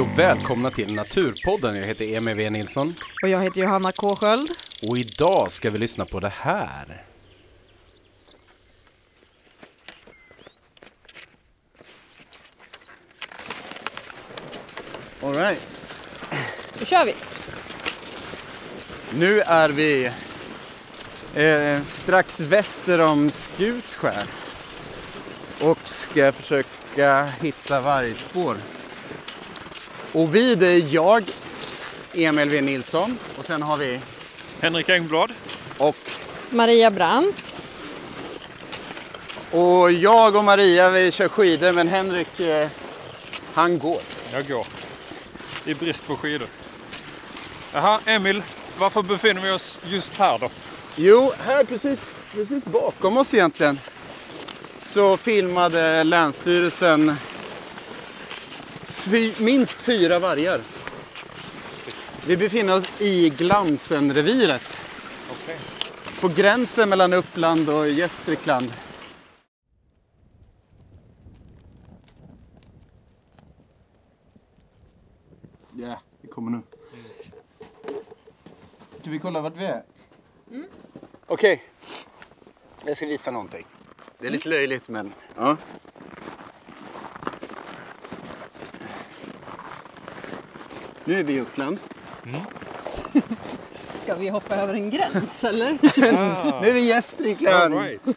Hej och välkomna till Naturpodden. Jag heter Emil V Nilsson Och jag heter Johanna K Sköld. och idag ska vi lyssna på det här. All right. Då kör vi! Nu är vi eh, strax väster om Skutskär och ska försöka hitta vargspår. Och vi, det är jag, Emil V Nilsson och sen har vi Henrik Engblad. och, Maria Brandt. och jag och Maria vi kör skidor men Henrik eh, han går. Jag går. I brist på skidor. Jaha, Emil. Varför befinner vi oss just här då? Jo, här precis, precis bakom oss egentligen så filmade Länsstyrelsen fy, minst fyra vargar. Vi befinner oss i Glansenreviret Okej. på gränsen mellan Uppland och Gästrikland. Ja, vi kommer nu. Ska vi kolla vart vi är? Okej. Jag ska visa någonting. Det är lite löjligt men... Ja. Nu är vi i Uppland. Ska vi hoppa över en gräns eller? Ah, Nu är vi i Gästrikland. right.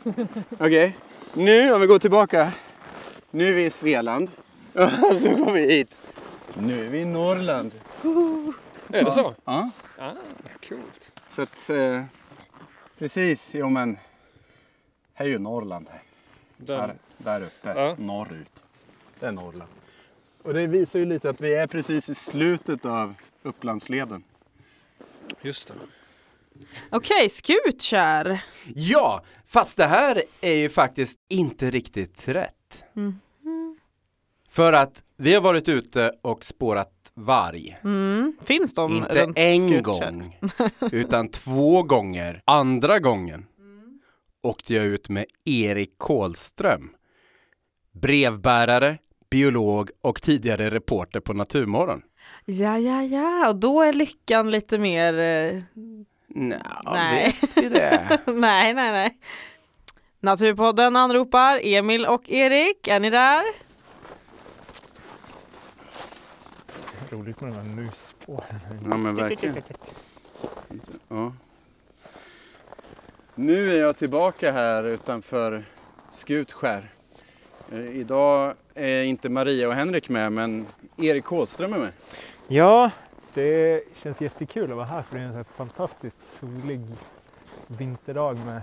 Okej. Nu om vi går tillbaka. Nu är vi i Svealand. Och så går vi hit. Nu är vi i Norrland. Är det så? Ja. Ah, coolt. Så att... Eh, precis, jo men... Här är ju Norrland. Här. Där, där uppe, Ja. norrut. Det är Norrland. Och det visar ju lite att vi är precis i slutet av Upplandsleden. just det. Okej, Skutkär. Ja, fast det här är ju faktiskt inte riktigt rätt. För att vi har varit ute och spårat varg. Mm. Finns de Inte runt en Skutkär? gång, utan två gånger. Andra gången åkte jag ut med Erik Kålström. Brevbärare, biolog och tidigare reporter på Naturmorgon. Ja, ja, ja. Och då är lyckan lite mer... eh, Nja, Nej. vet vi det? nej, nej, nej. Naturpodden anropar Emil och Erik. Är ni där? Roligt med de här musspåren. Ja men verkligen. Ja. Nu är jag tillbaka här utanför Skutskär. Eh, Idag är inte Maria och Henrik med men Erik Kålström är med. Ja, det känns jättekul att vara här för det är en så fantastiskt solig vinterdag med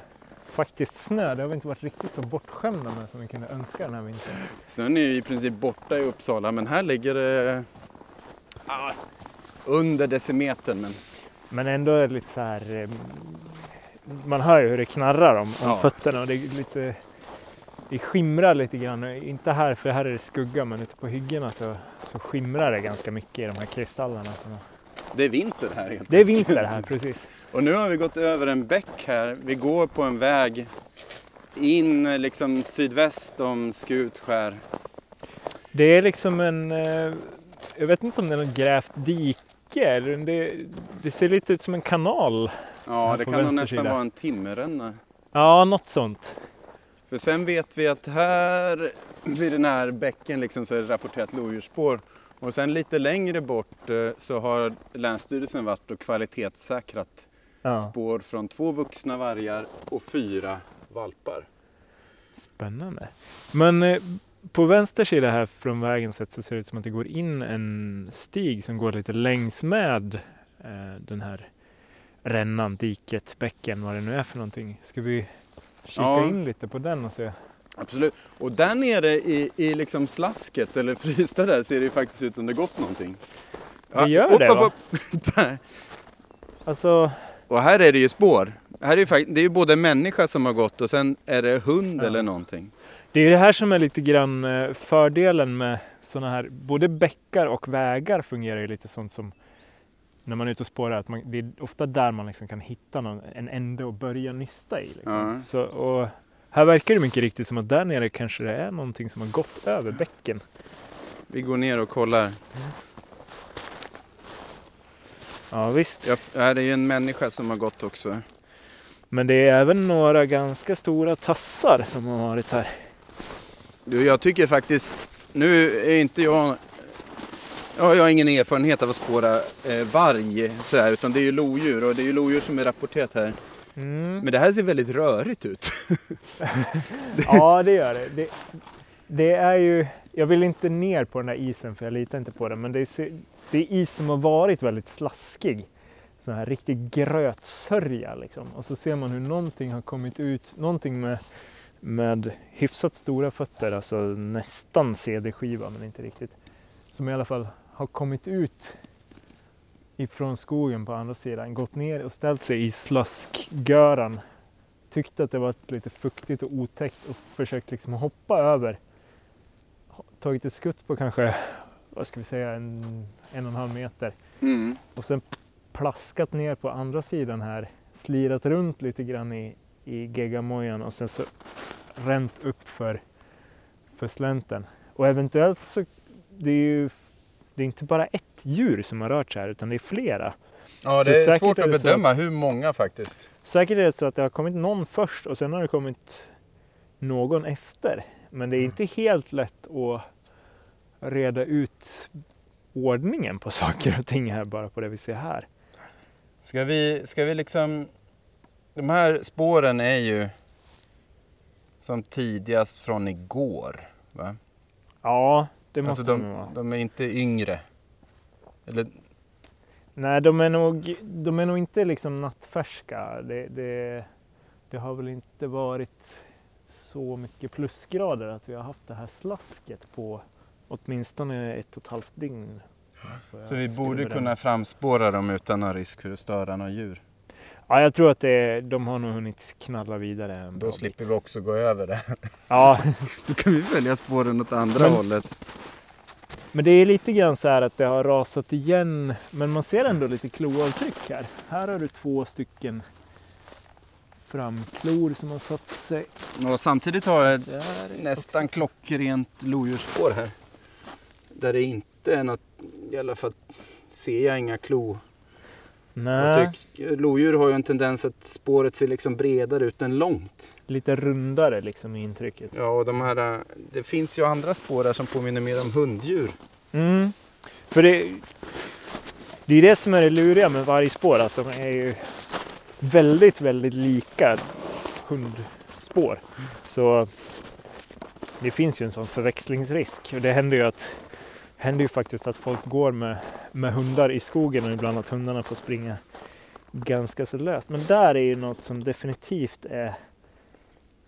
faktiskt snö. Det har vi inte varit riktigt så bortskämda med som vi kunde önska den här vintern. Snön är ju i princip borta i Uppsala men här ligger det ah, under decimetern. Men Men ändå är det lite så här... eh, Man hör ju hur det knarrar om, om Ja. fötterna och det är lite... Det skimrar lite grann, inte här för här är det skugga men ute på hyggena så, så skimrar det ganska mycket i de här kristallerna. Det är vinter här helt Det är vinter här precis. Och nu har vi gått över en bäck här. Vi går på en väg in liksom sydväst om Skutskär. Det är liksom en, eh, jag vet inte om det är något grävt dike, eller det, det ser lite ut som en kanal. Ja, det kan nog nästan vara en timmerränna. Ja, något sånt. För sen vet vi att här vid den här bäcken liksom så är det rapporterat lodjursspår. Och sen lite längre bort eh, så har Länsstyrelsen varit och kvalitetssäkrat Ja, spår från två vuxna vargar och fyra valpar. spännande. Men eh, på vänster sida här från vägen sett så ser det ut som att det går in en stig som går lite längs med eh, den här rännan, diket, bäcken, vad det nu är för någonting. Ska vi kika Ja. in lite på den och se? Absolut. Och där nere i, i liksom slasket eller frysta där ser det ju faktiskt ut som det gått någonting. Det gör det, va? Där. Alltså, Och här är det ju spår. Här är ju det är ju både människa som har gått och sen är det hund Ja. eller någonting. Det är det här som är lite grann eh, fördelen med sådana här, både bäckar och vägar fungerar ju lite sånt som när man är ute och spårar, att man, det är ofta där man liksom kan hitta någon, en ände att börja nysta i. Liksom. Ja. Så, och här verkar det mycket riktigt som att där nere kanske det är någonting som har gått över bäcken. Vi går ner och kollar. Ja visst. Jag, här är ju en människa som har gått också. Men det är även några ganska stora tassar som har varit här. Du, jag tycker faktiskt, nu är inte jag, ja, jag har ingen erfarenhet av att spåra eh, varg sådär, utan det är ju lodjur och det är ju lodjur som är rapporterat här. Mm. Men det här ser väldigt rörigt ut. Ja det gör det. det. Det är ju, jag vill inte ner på den där isen för jag litar inte på den. Men det är, det är is som har varit väldigt slaskig. Sån här riktig grötsörja liksom. Och så ser man hur någonting har kommit ut, någonting med, med hyfsat stora fötter, alltså nästan CD-skiva men inte riktigt. Som i alla fall har kommit ut ifrån skogen på andra sidan, gått ner och ställt sig i slaskgöran tyckte att det var lite fuktigt och otäckt och försökt liksom hoppa över. Tagit ett skutt på kanske, vad ska vi säga, en, en och en halv meter. Mm. Och sen plaskat ner på andra sidan här, slirat runt lite grann i, i geggamojan och sen så ränt upp för, för slänten. Och eventuellt så, det är ju det är inte bara ett djur som har rört sig här utan det är flera. Ja, Så det är säkert svårt är att så bedöma hur många faktiskt. Säkert är det så att det har kommit någon först och sen har det kommit någon efter. Men det är inte helt lätt att reda ut ordningen på saker och ting här bara på det vi ser här. Ska vi, ska vi liksom... De här spåren är ju som tidigast från igår. Va? Ja, det måste Alltså de, de, vara. de är inte yngre. Eller, Nej, de är nog, de är nog inte liksom nattfärska. Det, det, det har väl inte varit så mycket plusgrader att vi har haft det här slasket på åtminstone ett och ett halvt dygn. jag så vi borde kunna framspåra dem utan någon risk för att störa några djur. Ja, jag tror att det, de har nog hunnit knalla vidare en bra Då slipper bit. vi också gå över det. Ja, Då kan vi välja spåren åt andra Men- hållet. Men det är lite grann så här att det har rasat igen. Men man ser ändå lite kloavtryck här. Här har du två stycken framklor som har satt sig. Och samtidigt har jag nästan klockrent lodjursspår här. Där det inte är något, i alla fall ser jag inga klo. Nej, tycker, lodjur har ju en tendens att spåret ser liksom bredare ut än långt. lite rundare liksom i intrycket. Ja, och de här, äh, det finns ju andra spår här som påminner mer om hunddjur. Mm. För det, det är det som är det luriga med vargspår, att de är ju väldigt, väldigt lika hundspår. Så det finns ju en sån förväxlingsrisk. Och det händer ju, att, händer ju faktiskt att folk går med, med hundar i skogen och ibland att hundarna får springa ganska så löst. Men där är ju något som definitivt är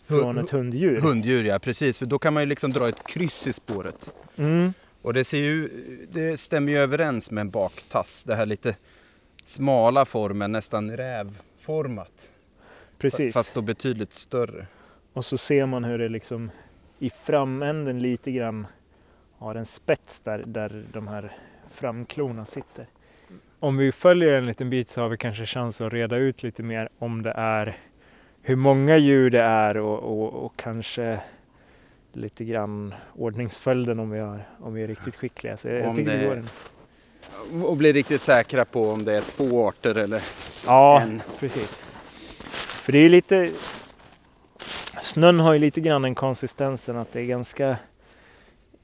från ett hunddjur. Hunddjur ja, precis. För då kan man ju liksom dra ett kryss i spåret. Mm. Och det, ser ju, det stämmer ju överens med en baktass. Det här lite smala formen, nästan rävformat. Precis. Fast då betydligt större. Och så ser man hur det liksom i framänden lite grann har en spets där, där de här framklorna sitter. Om vi följer en liten bit så har vi kanske chans att reda ut lite mer om det är hur många djur det är och, och, och kanske lite grann ordningsföljden om vi, har, om vi är riktigt skickliga. Så jag Om tycker det- det går en... Och bli riktigt säkra på om det är två arter eller Ja, en. precis. För det är lite... Snön har ju lite grann den konsistensen att det är ganska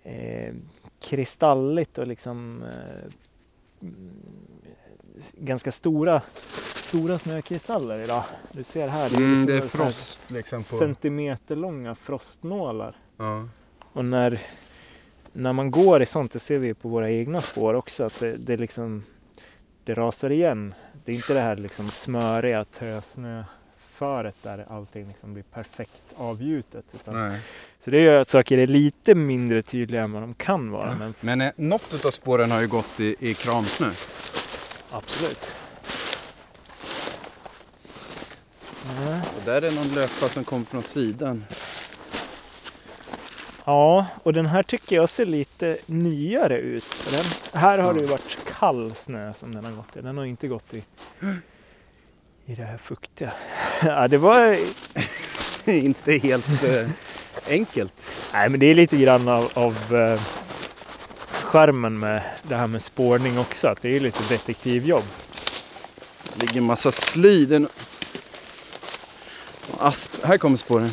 eh, kristalligt och liksom eh, ganska stora, stora snökristaller idag. Du ser här, det är, Mm, liksom det är frost liksom på... centimeterlånga frostnålar. Ja. Och när, när man går i sånt, det ser vi på våra egna spår också, att det, det liksom det rasar igen. Det är inte det här liksom smöriga tösnöföret där allting liksom blir perfekt avgjutet. Utan, så det gör att saker är lite mindre tydliga än vad de kan vara. Men Men eh, något av spåren har ju gått i, i kramsnö. absolut. Och där är någon löpa som kom från sidan. Ja, och den här tycker jag ser lite nyare ut. Den, här har det ju varit kall snö som den har gått i. Den har inte gått i, i det här fuktiga. Ja, det var... inte helt eh, enkelt. Nej, men det är lite grann av, av eh, charmen med det här med spårning också. Att det är lite detektivjobb. ligger massa sly. Det är no- Asp. Här kommer spåren.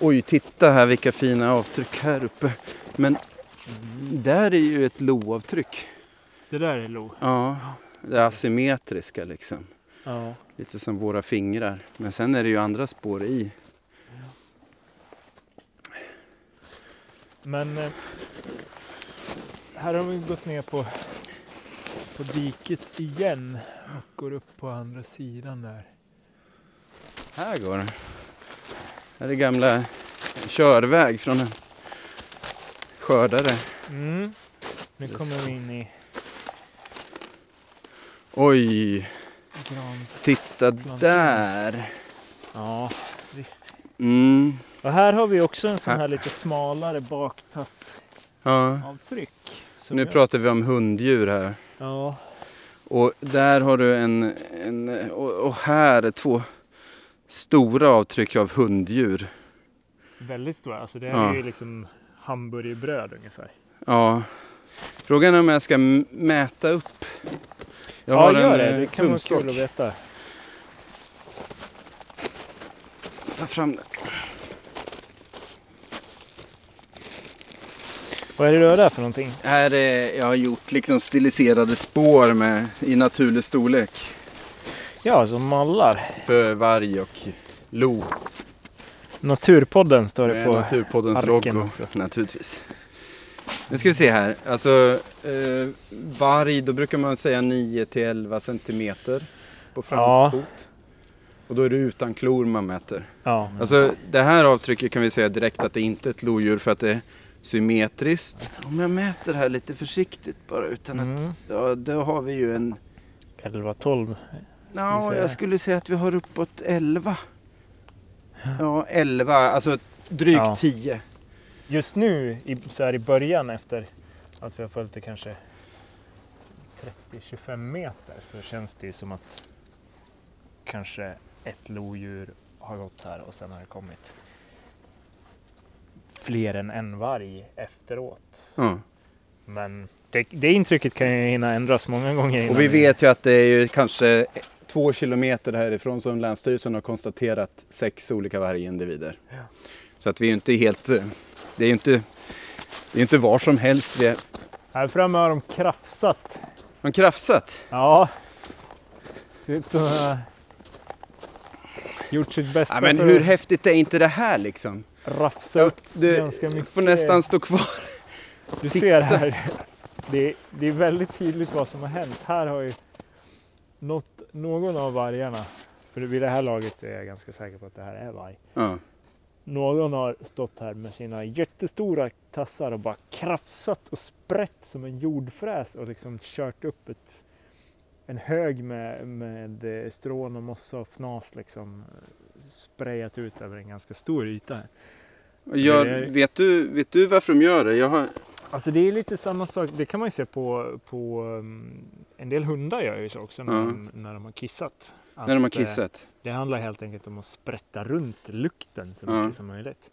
Oj, titta här vilka fina avtryck här uppe. Men där är ju ett loavtryck. Det där är lo. Ja, det asymmetriska liksom. Ja. Lite som våra fingrar. Men sen är det ju andra spår i. Men eh, här har vi gått ner på, på diket igen och går upp på andra sidan där. Här går det. Här är gamla körväg från en skördare. Mm. Nu kommer vi in i Oj, gran. titta där. Ja, visst. Mm, Och här har vi också en sån Här. här lite smalare baktassavtryck. ja. Nu jag- pratar vi om hunddjur här. Ja, Och där har du en, en och, här är två stora avtryck av hunddjur. väldigt stora. Alltså det här Ja. är ju liksom hamburgerbröd ungefär. Ja. Frågan är om jag ska mäta upp. Jag ja, har gör en det. eh, Det kan vara tumstock. kul att veta. Ta fram den. Vad är det du har där för någonting? Här är, jag har gjort liksom stiliserade spår med, i naturlig storlek. Ja, som mallar. För varg och lo. Naturpodden står det Med på. Naturpoddens arken logo också. naturligtvis. Nu ska vi se här. Alltså eh, varg, då brukar man säga 9 till 11 centimeter på Ja. framfot. Och då är det utan klor man mäter. Ja. Alltså det här avtrycket kan vi säga direkt att det inte är ett lodjur för att det är symmetriskt. Om jag mäter här lite försiktigt bara utan Mm. att, ja då har vi ju en, 11, 12. ja jag skulle säga att vi har uppåt 11. Ja 11, alltså drygt Ja. 10. Just nu i, så här i början efter att vi har följt det kanske 30-25 meter så känns det ju som att kanske ett lodjur har gått här och sen har det kommit fler än en varg efteråt. Ja. Men det, det intrycket kan ju hinna ändras många gånger Och vi vet ju att det är ju kanske två kilometer härifrån som Länsstyrelsen har konstaterat sex olika vargindivider. Ja. Så att vi är inte helt, eh, det är inte, det är inte var som helst vi är. Här framme har de krafsat. Man krafsat. Ja. Ser ut som ha gjort sitt bästa Ja, men hur häftigt är inte det här liksom? rafsa upp Du ganska mycket. får nästan stå kvar. Du titta. ser här. Det, det är väldigt tydligt vad som har hänt. Här har ju något, någon av vargarna, för vid det här laget är jag ganska säker på att det här är varg. Ja. Någon har stått här med sina jättestora tassar och bara krafsat och sprätt som en jordfräs och liksom kört upp ett, en hög med, med eh, strån och mossa och fnas liksom eh, sprayat ut över en ganska stor yta. här. Gör, är- vet, du, vet du varför de gör det? Jag har, Alltså det är lite samma sak, det kan man ju se på, på um, en del hundar gör ju så också när, Ja. de, när de har kissat. När de har Att, eh, kissat. Det handlar helt enkelt om att sprätta runt lukten så Ja. mycket som möjligt.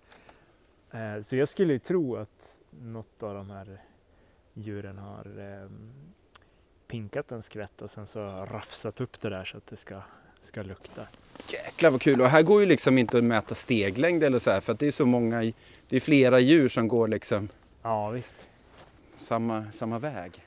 Eh, Så jag skulle ju tro att något av de här djuren har eh, pinkat en skvätt och sen så rafsat upp det där så att det ska, ska lukta. Jäklar vad kul. Och här går ju liksom inte att mäta steglängd eller så här. För att det är så många, det är flera djur som går liksom Ja visst. samma, samma väg.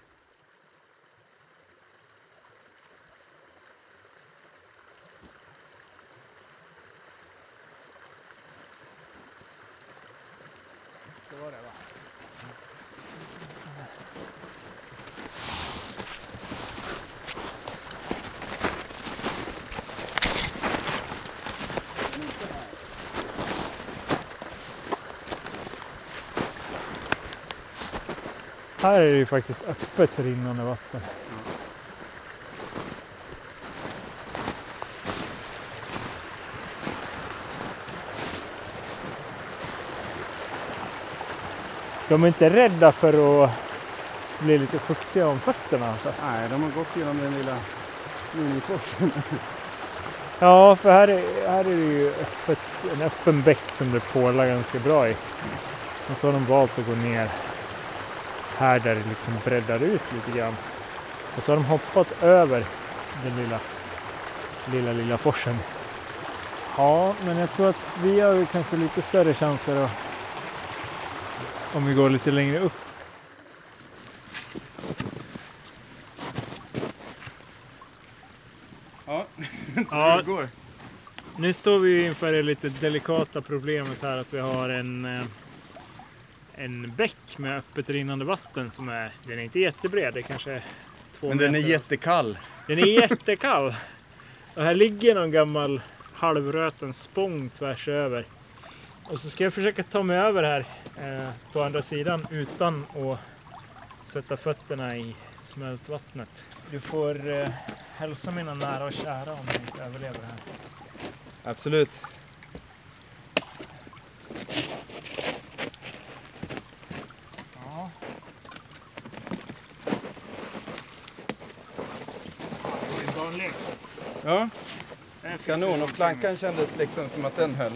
Här är det ju faktiskt öppet rinnande vatten. De är inte rädda för att bli lite fuktiga om fötterna alltså. Nej, de har gått genom den lilla minikorsen. Ja, för här är, här är det ju öppet, en öppen bäck som det pålar ganska bra i. Och så har de valt att gå ner här där det liksom breddar ut lite grann. Och så har de hoppat över den lilla, lilla, lilla forsen. Ja, men jag tror att vi har kanske lite större chanser att, om vi går lite längre upp. Ja, Ja, går. nu står vi inför det lite delikata problemet här att vi har en, eh, en bäck med öppet rinnande vatten som är, den är inte jättebred, det är kanske två Men den är meter. jättekall. Den är jättekall. Och här ligger någon gammal halvröten spång tvärs över. Och så ska jag försöka ta mig över här eh, på andra sidan utan att sätta fötterna i smältvattnet. Du får eh, hälsa mina nära och kära om jag inte överlever här. Absolut. Ja. Det är en barnlek. Ja, finns kanon. Och plankan kändes liksom som att den höll.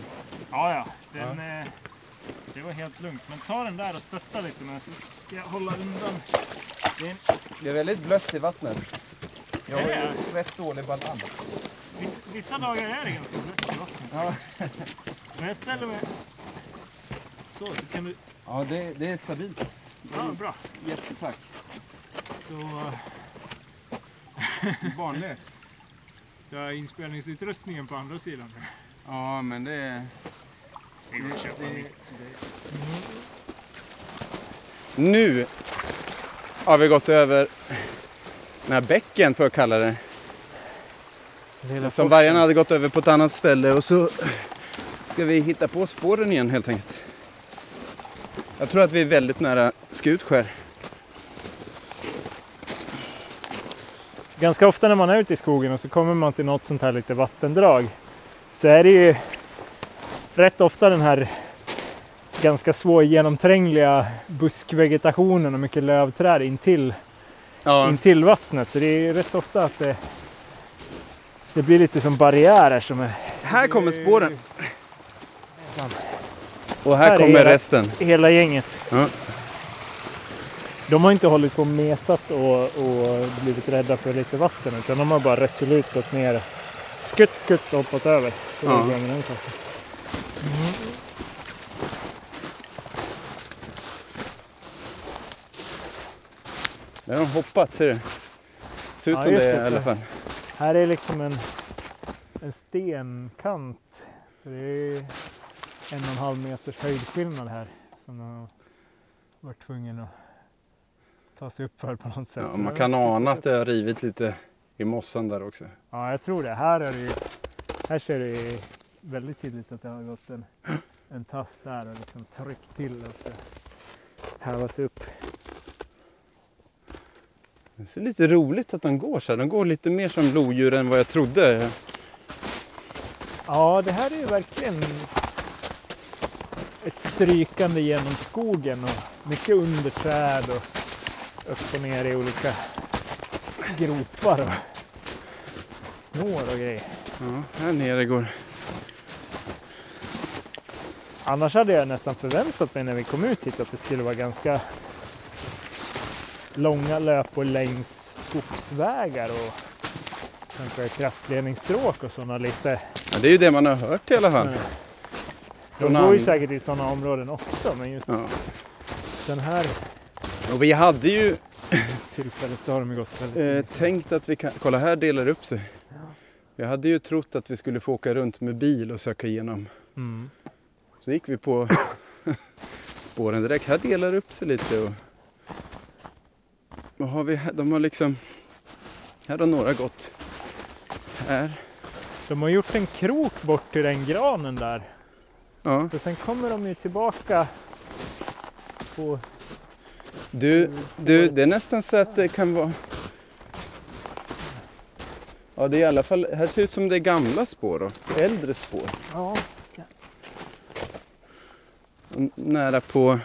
Ja, ja. Den, Eh, det var helt lugnt. Men ta den där och stötta lite med så ska jag hålla undan. Det är en, Det är väldigt blött i vattnet. Jag har ju rätt dålig balans. vissa, vissa dagar är det ganska blött i vattnet. Ja. Men jag ställer mig så, så kan du... Ja, det, det är stabilt. Ja, bra. Jättetack. Så Barnlek. Har inspelningsutrustningen på andra sidan. Ja, men det är... Det går att köpa mitt. Nu har vi gått över den här bäcken, får jag kalla det. Lilla Som vargarna hade gått över på ett annat ställe och så ska vi hitta på spåren igen helt enkelt. Jag tror att vi är väldigt nära Skutskär. Ganska ofta när man är ute i skogen och så kommer man till något sånt här lite vattendrag så är det ju rätt ofta den här ganska svårgenomträngliga buskvegetationen och mycket lövträd intill, Ja, intill vattnet. Så det är rätt ofta att det, det blir lite som barriärer som är... här kommer spåren och Här här är kommer hela- resten. Hela gänget. Ja. De har inte hållit på och mesat och, och blivit rädda för lite vatten utan de har bara resolut gått ner skutt, skutt och hoppat över. Så det är Ja. bra med den saken. Där har de hoppat, ser du? Ser ut Ja, som det det. i alla fall. Här är liksom en, en stenkant. Det är en och en halv meters höjdskillnad här som de har varit tvungen att ta sig upp för på något sätt. Ja, man kan ana att det har rivit lite i mossan där också. Ja, jag tror det. Här, är det här ser det ju väldigt tydligt att det har gått en, en tass där och liksom tryckt till och så häva sig upp. Det är lite roligt att de går så här. De går lite mer som lodjur än vad jag trodde. Ja, det här är ju verkligen ett strykande genom skogen och mycket under träd och upp och ner i olika gropar och snår och grejer. Ja, här nere går... Annars hade jag nästan förväntat mig när vi kom ut hit att det skulle vara ganska långa löpor längs skogsvägar och kanske kraftledningsstråk och sådana lite. Ja, det är ju det man har hört i alla fall. Från De går ju säkert i sådana områden också men just Ja. den här Och vi hade ju tillfället så har de gått väldigt eh, tänkt att vi kan... Kolla, här delar det upp sig. Jag hade ju trott att vi skulle få åka runt med bil och söka igenom. Mm. Så gick vi på spåren direkt. Här delar det upp sig lite. Och... Vad har vi här? De har liksom... Här har några gått. Här. De har gjort en krok bort till den granen där. Ja. Och sen kommer de ju tillbaka på... Du, du, det är nästan så att det kan vara... Ja, det är i alla fall... Här ser ut som det är gamla spår då. Äldre spår. Ja, Nära på...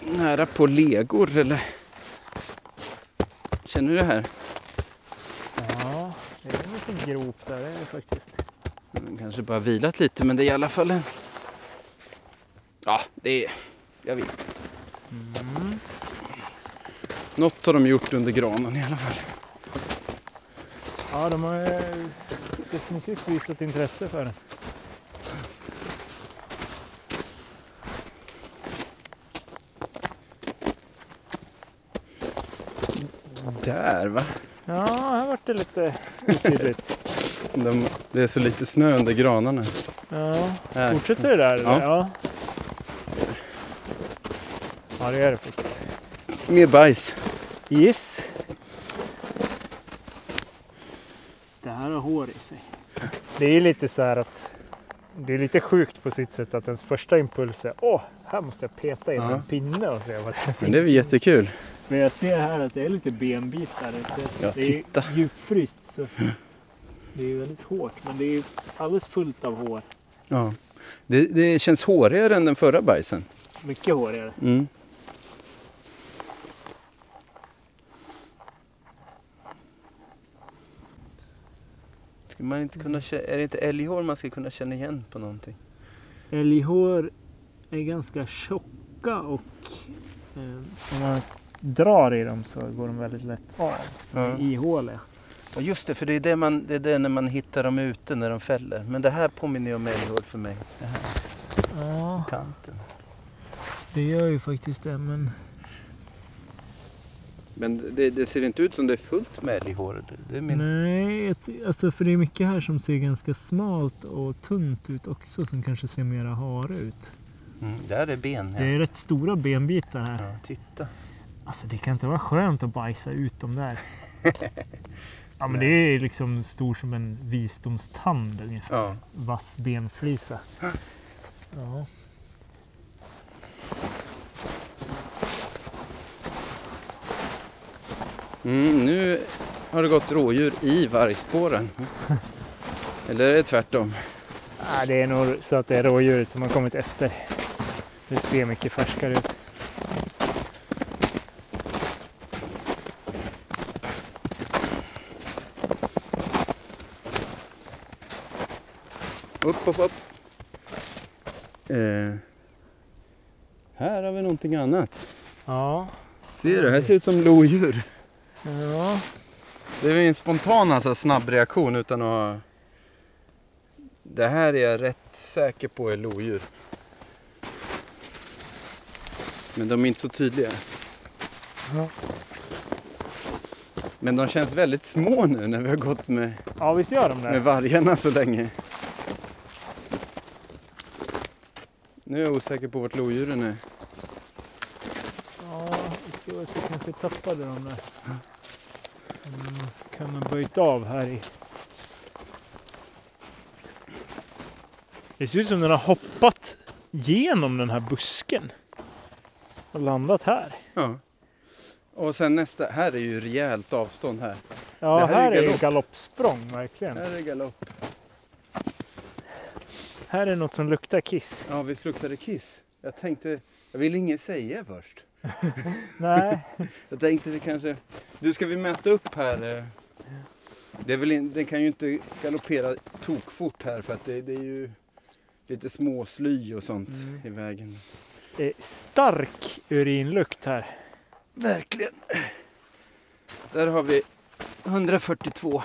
Nära på legor eller? Känner du det här? ja det är en liten grop där det är det faktiskt. Den kanske bara vilat lite men det är i alla fall en... Ja, det är... Jag vet. Mm. Något har de gjort under granen i alla fall. Ja, de har eh, definitivt visat intresse för den. Där va? Ja, här vart det lite otydligt. De, det är så lite snö under granarna. Ja, Här. fortsätter det där? eller? Ja. Ja. Det gör det faktiskt. Mer bajs. Yes. Det här har hår i sig. Det är lite så här att det är lite sjukt på sitt sätt att ens första impuls är åh, här måste jag peta in Ja. en pinne och se vad det är. Men det är väl jättekul. Men jag ser här att det är lite benbitar. Det är, Ja, det är titta. djupfryst så det är väldigt hårt men det är alldeles fullt av hår. Ja. Det, det känns hårigare än den förra bajsen. Mycket hårigare. Mm. Skulle man inte kunna, kä- är det inte älghår man ska kunna känna igen på någonting? Älghår är ganska tjocka och eh, om man drar i dem så går de väldigt lätt av. Ja. Ihåliga. Ja, just det, för det är det, man, det är det när man hittar dem ute när de fäller. Men det här påminner ju om älghår för mig. Det här Ja, kanten. det gör ju faktiskt det men Men det, det ser inte ut som det är fullt med älghår. Det min... nej, alltså för det är mycket här som ser ganska smalt och tunt ut också som kanske ser mera hare ut. Mm, där är ben. Det Ja. är rätt stora benbitar här. Ja, titta. Alltså det kan inte vara skönt att bajsa ut dem där. Ja men det är liksom stor som en visdomstand ungefär. Ja. Vass benflisa. Ja. Mm, nu har det gått rådjur i vargspåren. Eller är det tvärtom? Nej, det är nog så att det är rådjuret som har kommit efter. Det ser mycket färskare ut. Upp, upp, upp. Eh, här har vi någonting annat. Ja. Ser du? Här ser ut som lodjur. Ja. Det är en spontan alltså, snabb reaktion utan att. Det här är jag rätt säker på är lodjur. Men de är inte så tydliga. Ja. Men de känns väldigt små nu när vi har gått med, Ja visst gör de med det. vargarna så länge. Nu är jag osäker på vart lodjuren är. Tror att vi kanske tappade dem där. Mm, kan ha böjt av här i. Det ser ut som den har hoppat genom den här busken. Och landat här. Ja. Och sen nästa, här är ju rejält avstånd här. Ja, Det här, här är är galopp. galoppsprång verkligen. Här är galopp. Här är något som luktar kiss. Ja, visst luktade kiss. Jag tänkte, jag ville inget säga först. Nej, Jag tänkte det kanske... Du, ska vi mäta upp här? eh? Det är väl in... Den kan ju inte galoppera tokfort här för att det, det är ju lite småsly och sånt Mm. i vägen. det är stark urinlukt här. Verkligen. Där har vi 142.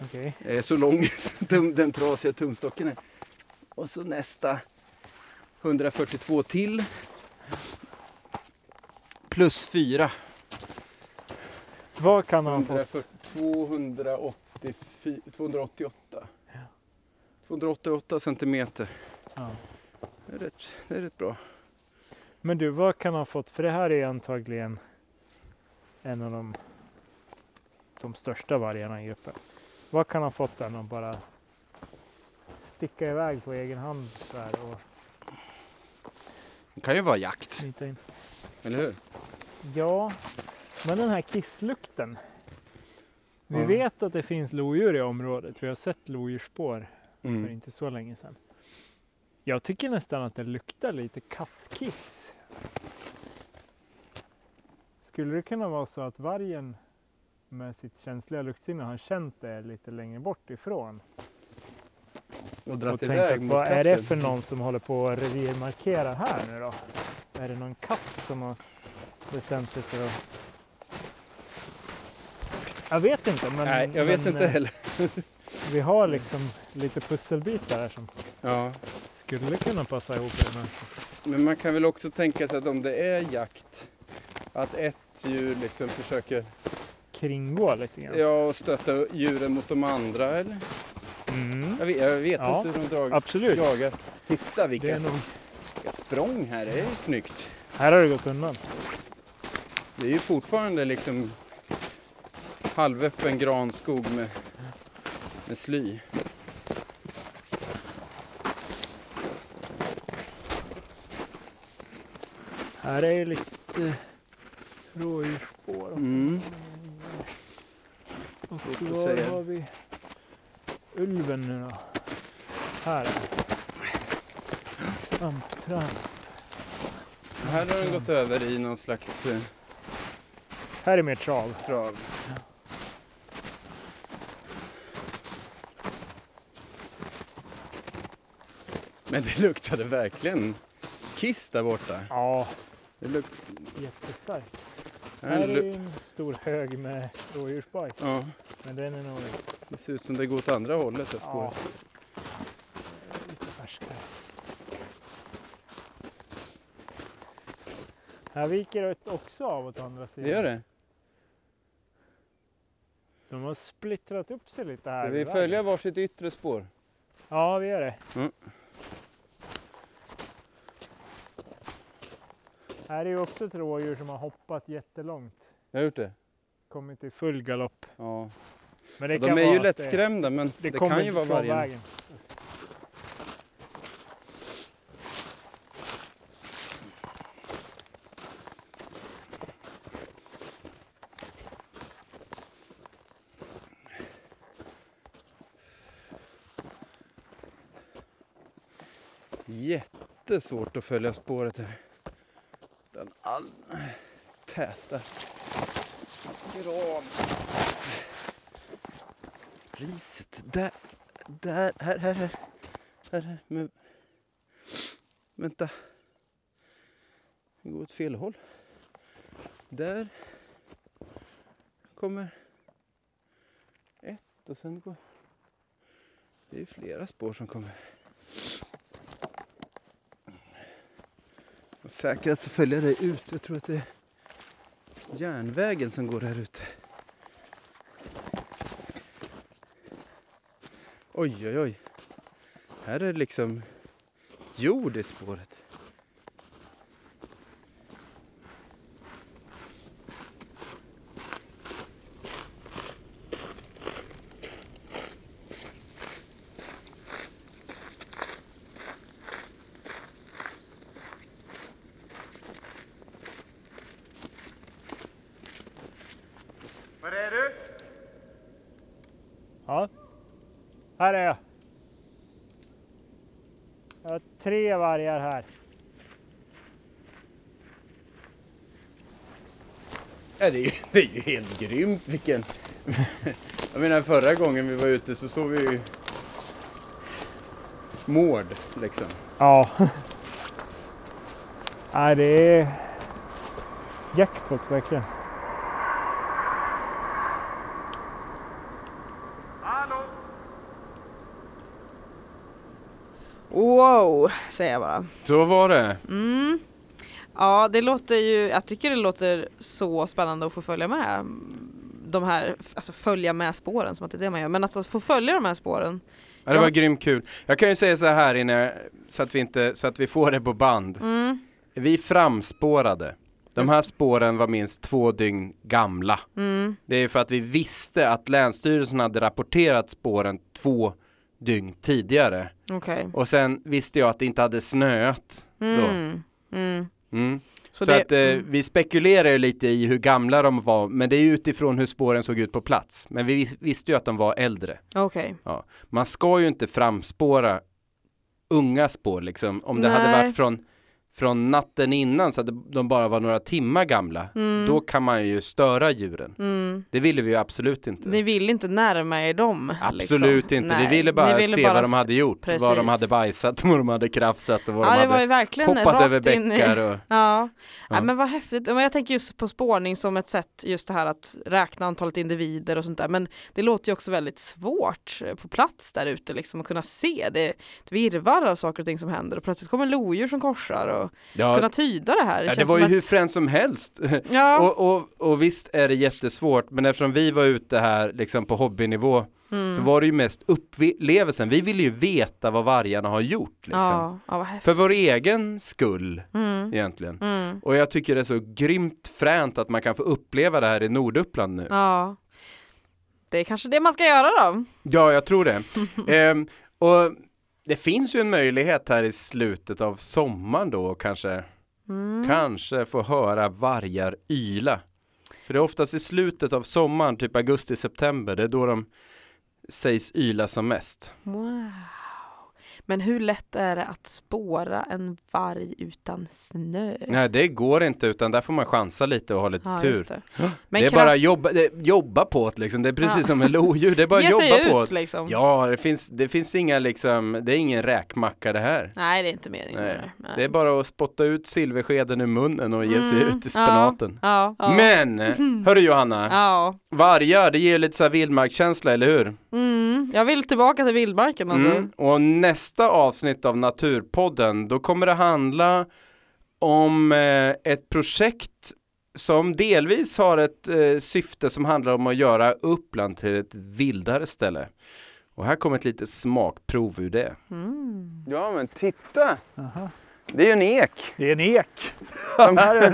Okej. Det är så lång den trasiga tumstocken är. Och så nästa 142 till. Plus 4. Vad kan han få? 140, 280, 288. 288 centimeter. Ja. Det är, rätt, det är rätt bra. Men du, vad kan han ha fått? För det här är antagligen en av de, de största vargarna i gruppen. Vad kan han ha fått den att bara sticka iväg på egen hand så här och Det kan ju vara jakt, eller hur? Ja, men den här kisslukten. Vi Ja. vet att det finns lodjur i området. Vi har sett lodjursspår för Mm. inte så länge sedan. Jag tycker nästan att det luktar lite kattkiss. Skulle det kunna vara så att vargen med sitt känsliga luktsinne har känt det lite längre bort ifrån Och tänkt iväg mot vad är det katten. för någon som håller på att revirmarkera här nu då? Är det någon katt som har bestämt sig för att Jag vet inte. Men, Nej, jag vet men, inte eh, heller. Vi har liksom lite pusselbitar här som Ja, skulle kunna passa ihop. här. men man kan väl också tänka sig att om det är jakt, att ett djur liksom försöker Kringgå lite grann. ja, och stötta djuren mot de andra eller? Mm, Jag vet, jag vet Ja, inte hur de drar, absolut. jagar. Titta vilka, nog... vilka språng här, det är ju snyggt. Här har det gått undan. Det är ju fortfarande liksom halvöppen granskog med, med sly. Här är ju lite rådjursspår. Mm. Och var har vi ulven nu då? Här. Tramp, tramp. Här har den gått över i någon slags eh, Här är mer trav. trav. Men det luktade verkligen kiss där borta. Ja, Det luk... jättestarkt. här är en stor hög med rådjursbajs. Ja, Men den är nog det ser ut som det går åt andra hållet det ja, spåret. lite färskare. Här viker det också av åt andra sidan. Det gör det. De har splittrat upp sig lite här. Ska vi följa varsitt yttre spår? Ja, vi gör det. Mm. Här är ju också ett rådjur som har hoppat jättelångt. Jag har gjort det? Kommit i full galopp. Ja. Men det De kan är vara ju lättskrämda men Det, det, kan ju vara vargen. vägen. Jättesvårt att följa spåret här. Den all täta gran. Riset, där, där, här, här, här. Här, här. Men, vänta. Det går åt fel håll. Där kommer ett och sen går... Det är flera spår som kommer. Säkrast så följer jag dig ut. Jag tror att det är järnvägen som går här ute. Oj, oj, oj. Här är det liksom jord i spåret. Var är du? Ja. Här är jag. Jag har tre vargar här. Ja, det, är, ju- det är ju helt grymt vilken... Jag menar förra gången vi var ute så såg vi ju mård liksom. Ja. Nej, det är jackpot verkligen. Wow, säger jag bara. Så var det. Mm. Ja, det låter ju, jag tycker det låter så spännande att få följa med de här, alltså följa med spåren som att det är det man gör, men alltså få följa de här spåren. Ja, det var Ja. grymt kul. Jag kan ju säga så här inne, så att vi, inte, så att vi får det på band. Mm. Vi framspårade. De här spåren var minst två dygn gamla. Mm. Det är för att vi visste att Länsstyrelsen hade rapporterat spåren två dygn tidigare. Okej. Och sen visste jag att det inte hade snöat. Mm. Mm. Mm. Så, Så det- att eh, mm. vi spekulerar ju lite i hur gamla de var, men det är utifrån hur spåren såg ut på plats. Men vi vis- visste ju att de var äldre. Okej. Ja. Man ska ju inte framspåra unga spår liksom. Om det hade Nej. varit från, från natten innan så att de bara var några timmar gamla. Mm. Då kan man ju störa djuren. Mm. Det ville vi ju absolut inte. Ni vill inte närma er dem? Absolut liksom. inte, Nej, vi ville bara ville se bara vad de hade gjort, Precis. vad de hade bajsat, vad de hade krafsat och vad Ja de det var hade hoppat över bäckar och... Ja. Ja. men vad häftigt, men jag tänker just på spårning som ett sätt just det här att räkna antalet individer och sånt där men det låter ju också väldigt svårt på plats där ute liksom att kunna se det, det virvar av saker och ting som händer och plötsligt kommer lodjur som korsar och Ja, kunna tyda det här. ja, det var ju som hur fränt som helst. Ja, och, och, och visst är det jättesvårt, men eftersom vi var ute här liksom på hobbynivå mm. så var det ju mest upplevelsen. Vi ville ju veta vad vargarna har gjort. Liksom. ja. För vår egen skull Mm. egentligen. Mm. Och jag tycker det är så grymt fränt att man kan få uppleva det här i Norduppland nu. Ja. Det är kanske det man ska göra då. Ja, jag tror det. Ehm, och det finns ju en möjlighet här i slutet av sommaren då kanske, Mm. kanske få höra vargar yla. För det är oftast i slutet av sommaren, typ augusti-september, det är då de sägs yla som mest. Wow. Men hur lätt är det att spåra en varg utan snö? Nej, det går inte utan där får man chansa lite och ha lite Ja, tur. det. Det är kraft- bara jobba, jobba på det liksom. Det är precis Ja. som en lodjur, det är bara Ge jobba sig på ut det. liksom. Ja, det finns, det finns inga liksom, det är ingen räkmacka det här. Nej, det är inte meningen. Nej. Nej. Det är bara att spotta ut silverskeden ur munnen och ge sig Mm, ut i spenaten. Ja. Men, hörru Johanna, Ja. vargar, det ger lite så här vildmarkskänsla, eller hur? Mm. Jag vill tillbaka till vildmarken alltså. Mm. Och nästa avsnitt av Naturpodden, då kommer det handla om eh, ett projekt som delvis har ett eh, syfte som handlar om att göra Uppland till ett vildare ställe. Och här kommer ett litet smakprov ur det. Mm. Ja men titta! Aha. Det är ju en ek. Det är en ek. De- det här är,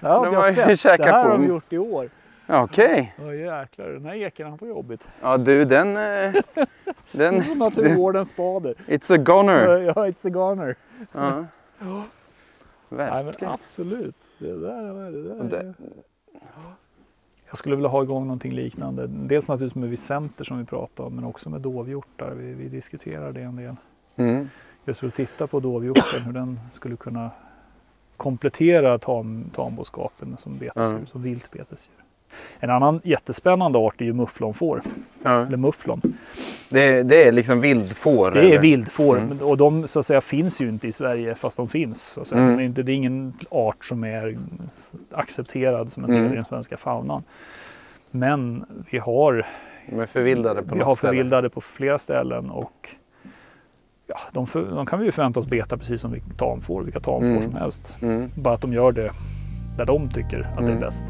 det har de har jag ju sett. Det käkat här på har de gjort i år. Okej. Åh jäklar, den här eken han får jobbigt. Ja du den... eh, den Som naturvårdens spader. it's a goner. Ja, it's a goner. Ja. Men Verkligen. absolut. Det där, det där. Det- Jag skulle vilja ha igång någonting liknande. Dels naturligtvis med vicenter som vi pratade om, men också med dovhjortar. Vi, vi diskuterar det en del. Mm. Just för att titta på dovhjorten, hur den skulle kunna komplettera tam, tamboskapen som betesdjur, Ja. som viltbetesdjur. En annan jättespännande art är ju mufflonfår, Ja. eller mufflon. Det, det är liksom vildfår? Det är eller? vildfår Mm. och de så att säga finns ju inte i Sverige fast de finns. Så att säga. Mm. De är inte, det är ingen art som är accepterad som en del Mm. i den svenska faunan. Men vi har, De är förvildade på vi har ställe. förvildade på flera ställen och ja, de, för, de kan vi ju förvänta oss beta precis som vi tamfår, vilka tamfår Mm. som helst. Mm. Bara att de gör det där de tycker att det Mm. är bäst.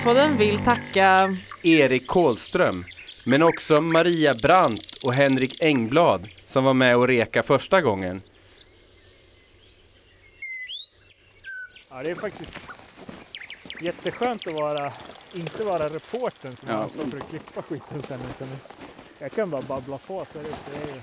Naturpodden vill tacka Erik Kohlström, men också Maria Brandt och Henrik Engblad som var med och reka första gången. Ja, det är faktiskt jätteskönt att vara, inte vara reportern som Ja. ansvar för att klippa skiten sen. Utan jag kan bara babbla på så är det, det är